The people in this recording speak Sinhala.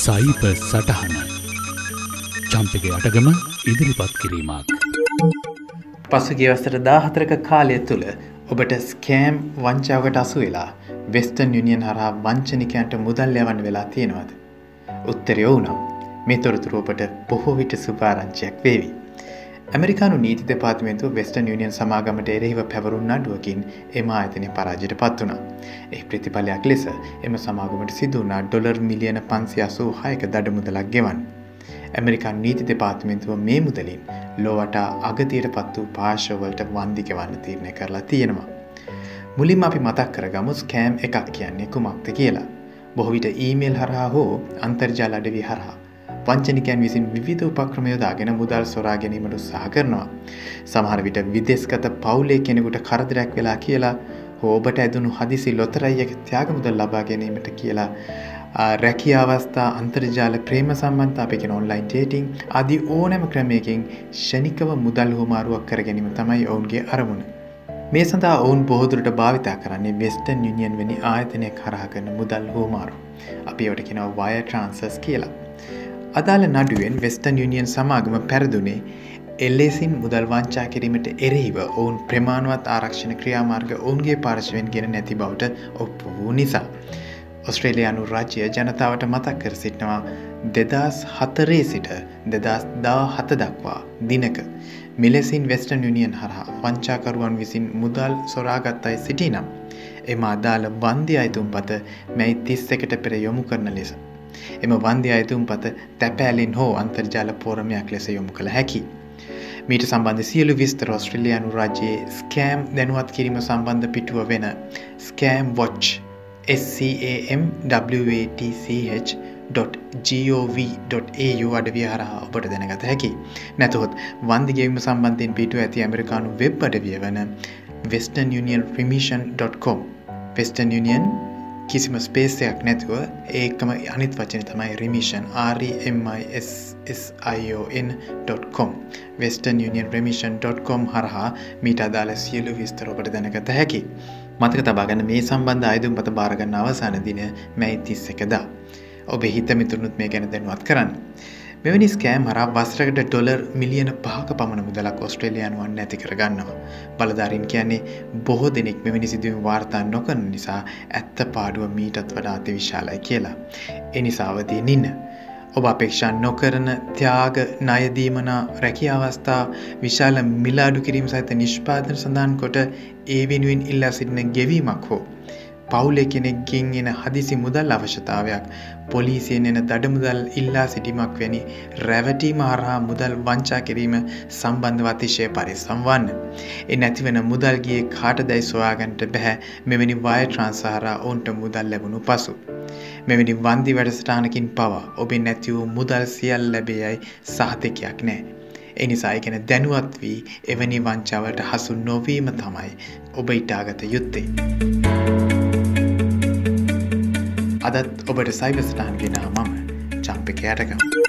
සයිප සටහන චම්පක අටගම ඉදිරිපත් කිරීමක්. පසුගිය වසර දාහතරක කාලය තුළ ඔබට ස්කෑම් වංචාවට අසු වෙලා වෙස්ටන් යුනියන් හරහා වංචනිකයන්ට මුදල් යවන්න වෙලා තියෙනවද. උත්තරය වුනම් මේ තොරතුරුවපට බොහෝ විට සුපාරංචයක් වේවි. ඇමරිකානු නීති දෙපාතිමේන්තුව වෙස්ටන් යුනියන් සමාගමට එරෙහිව පැවරුන් අඩුවකින් එම ආයතනය පරාජයට පත් වුණා. එහි ප්‍රතිඵලයක් ලෙස එම සමාගමට සිදුවනා ඩොලර් මිලියන පන්සි අසූ හයක දඩ මුදලක් ගෙවන්. ඇමරිකාන් නීති දෙපාතිමේන්තුව මේ මුදලින් ලොවටා අගතයට පත් වූ පාශවලට වන්දිකවන්න තීරණය කරලා තියෙනවා. මුලින් අපි මතක් කරගමු ස්කෑම් එකක් කියන්නේ කුමක්ද කියලා. බොහවිට ඊමේල් හරහා හෝ අන්තර්ජාල අඩවි හරහා වංචනිකයන් විසින් විවිධ උපක්‍රමයෝදාගෙන මුදල් සොරා ගැනීමට උත්සාහ කරනවා. සමහර විට විදෙස්ගත පවුලේ කෙනෙකුට කරදරයක් වෙලා කියලා හෝබට ඇදුණු හදිසි ලොතරයියක ත්‍යාග මුදල් ලබා ගැනීමට කියලා රැකිය අවස්ථා අන්තර්ජාල ප්‍රේම සම්බන්ධ අපිගෙන ඔන්ලයින් ටේටිං අදි ඕනෑම ක්‍රමයකින් ෂණිකව මුදල් හෝමාරුවක් කර ගැනීම තමයි ඔවුන්ගේ අරමුණ. මේ සඳහා ඔවුන් බොහෝදුරට භාවිතා කරන්නේ වෙස්ටන් යුනිියන් වැනි ආයතනය කරා කරන මුදල් හෝමාරු. අපි ඔට කෙනව වය ට්‍රන්සස් කියලා. අදාළ නඩුවෙන් වෙස්ටන් යුනියන් සමාගම පැරදුනේ එල්ලෙසින් මුදල් වංචා කිරීමට එරෙහිව ඔවුන් ප්‍රමාණුවත් ආරක්ෂණ ක්‍රියාමාර්ග ඔවුන්ගේ පාර්ශවෙන් ගෙන නැති බවට ඔප්පු වූ නිසා. ඔස්ට්‍රේලයානු රාජ්‍ය ජනතාවට මතක් කර සිටනවා දෙදස් හතරේ සිට දෙදස් දා හත දක්වා දිනක මිලෙසින් වෙස්ටන් යුනියන් හරහා වංචාකරුවන් විසින් මුදල් සොරාගත්තයි සිටි නම් එම අදාළ බන්ධි අයිතුම් පත මැයි තිස් එකට පෙර යොමු කරන ලෙස එම වන්දි අයතුම් පත තැපෑලින් හෝ අන්තර්ජාල පෝරමයක් ලෙස යොමු කළ හැකි. මීට සම්බන්ධ සියලු විස්තර ඔස්ට්‍රලියයානු රජයේ ස්කෑම් දැනුවත් කිරීම සම්බන්ධ පිටුව වෙන ස්කෑම් වොච් scamwatch.gov.au අඩවිය හරහා ඔබට දැනගත හැකි. නැතහොත් වන්දිගේම සම්බන්ධයෙන් පිටුව ඇති ඇමරිකානු වෙබ් අඩවිය වන Western Union Remission.com Western Union කිසිම ස්පේසයක් නැතුව ඒකම අනිත් වචන තමයි රිමිෂන් RMISSION.com Western Union Remission.com හරහා මීට අදාළ සියලු විස්තර ඔබට දැනගත හැකි. මතක තබාගන්න මේ සම්බන්ධ අයදුම් පත භාරගන්න අවසාන දින මැයි තිස්ස එකදා. ඔබ හිතමිතුරුණුත් මේ ගැන දැනුවත් කරන්න. මෙවැනි ස්කෑම් හරා වස්රකට ඩොලර් මිලියන පහක පමණ මුදලක් ඔස්ට්‍රේලයානුවන් නැති කරගන්නවා. බලධාරින් කියන්නේ බොහෝ දෙනෙක් මෙවැනි සිදුවීම වාර්තා නොකරන නිසා ඇත්ත පාඩුව මීටත් වඩා අති විශාලයි කියලා. එනිසාවදී නින්න. ඔබ අපේක්ෂා නොකරන ත්‍යාග නයදීමනා රැකි අවස්ථා විශාල මිලාඩු කිරීම සහිත නිෂ්පාදන සඳහන් කොට ඒ වෙනුවෙන් ඉල්ලා සිටින ගෙවීමක් හෝ. පවුලෙ කෙනෙක්ගෙන් එන හදිසි මුදල් අවශ්‍යතාවයක් පොලිසියෙන් එන දඩමුදල් ඉල්ලා සිටිමක් වැනි රැවටීම හරහා මුදල් වංචා කිරීම සම්බන්ධව අතිශය පරිසම්වන්න. එ නැතිවෙන මුදල්ගේ කාට දැයි සොයාගන්ට බැහැ මෙවැනි වය ට්‍රන්සාරා ඔවුන්ට මුදල් ලැබුණු පසු. මෙවැනි වන්දි වැඩසටානකින් පවා ඔබේ නැති වූ මුදල් සියල් ලැබේයයි සහතිකයක් නෑ. එනිසා එකන දැනුවත් වී එවැනි වංචාවට හසු නොවීම තමයි ඔබ ඉටාගත යුත්තේ. අදත් ඔබට සයිවස්ටාන් ගෙනා මම චම්පික යටකම්.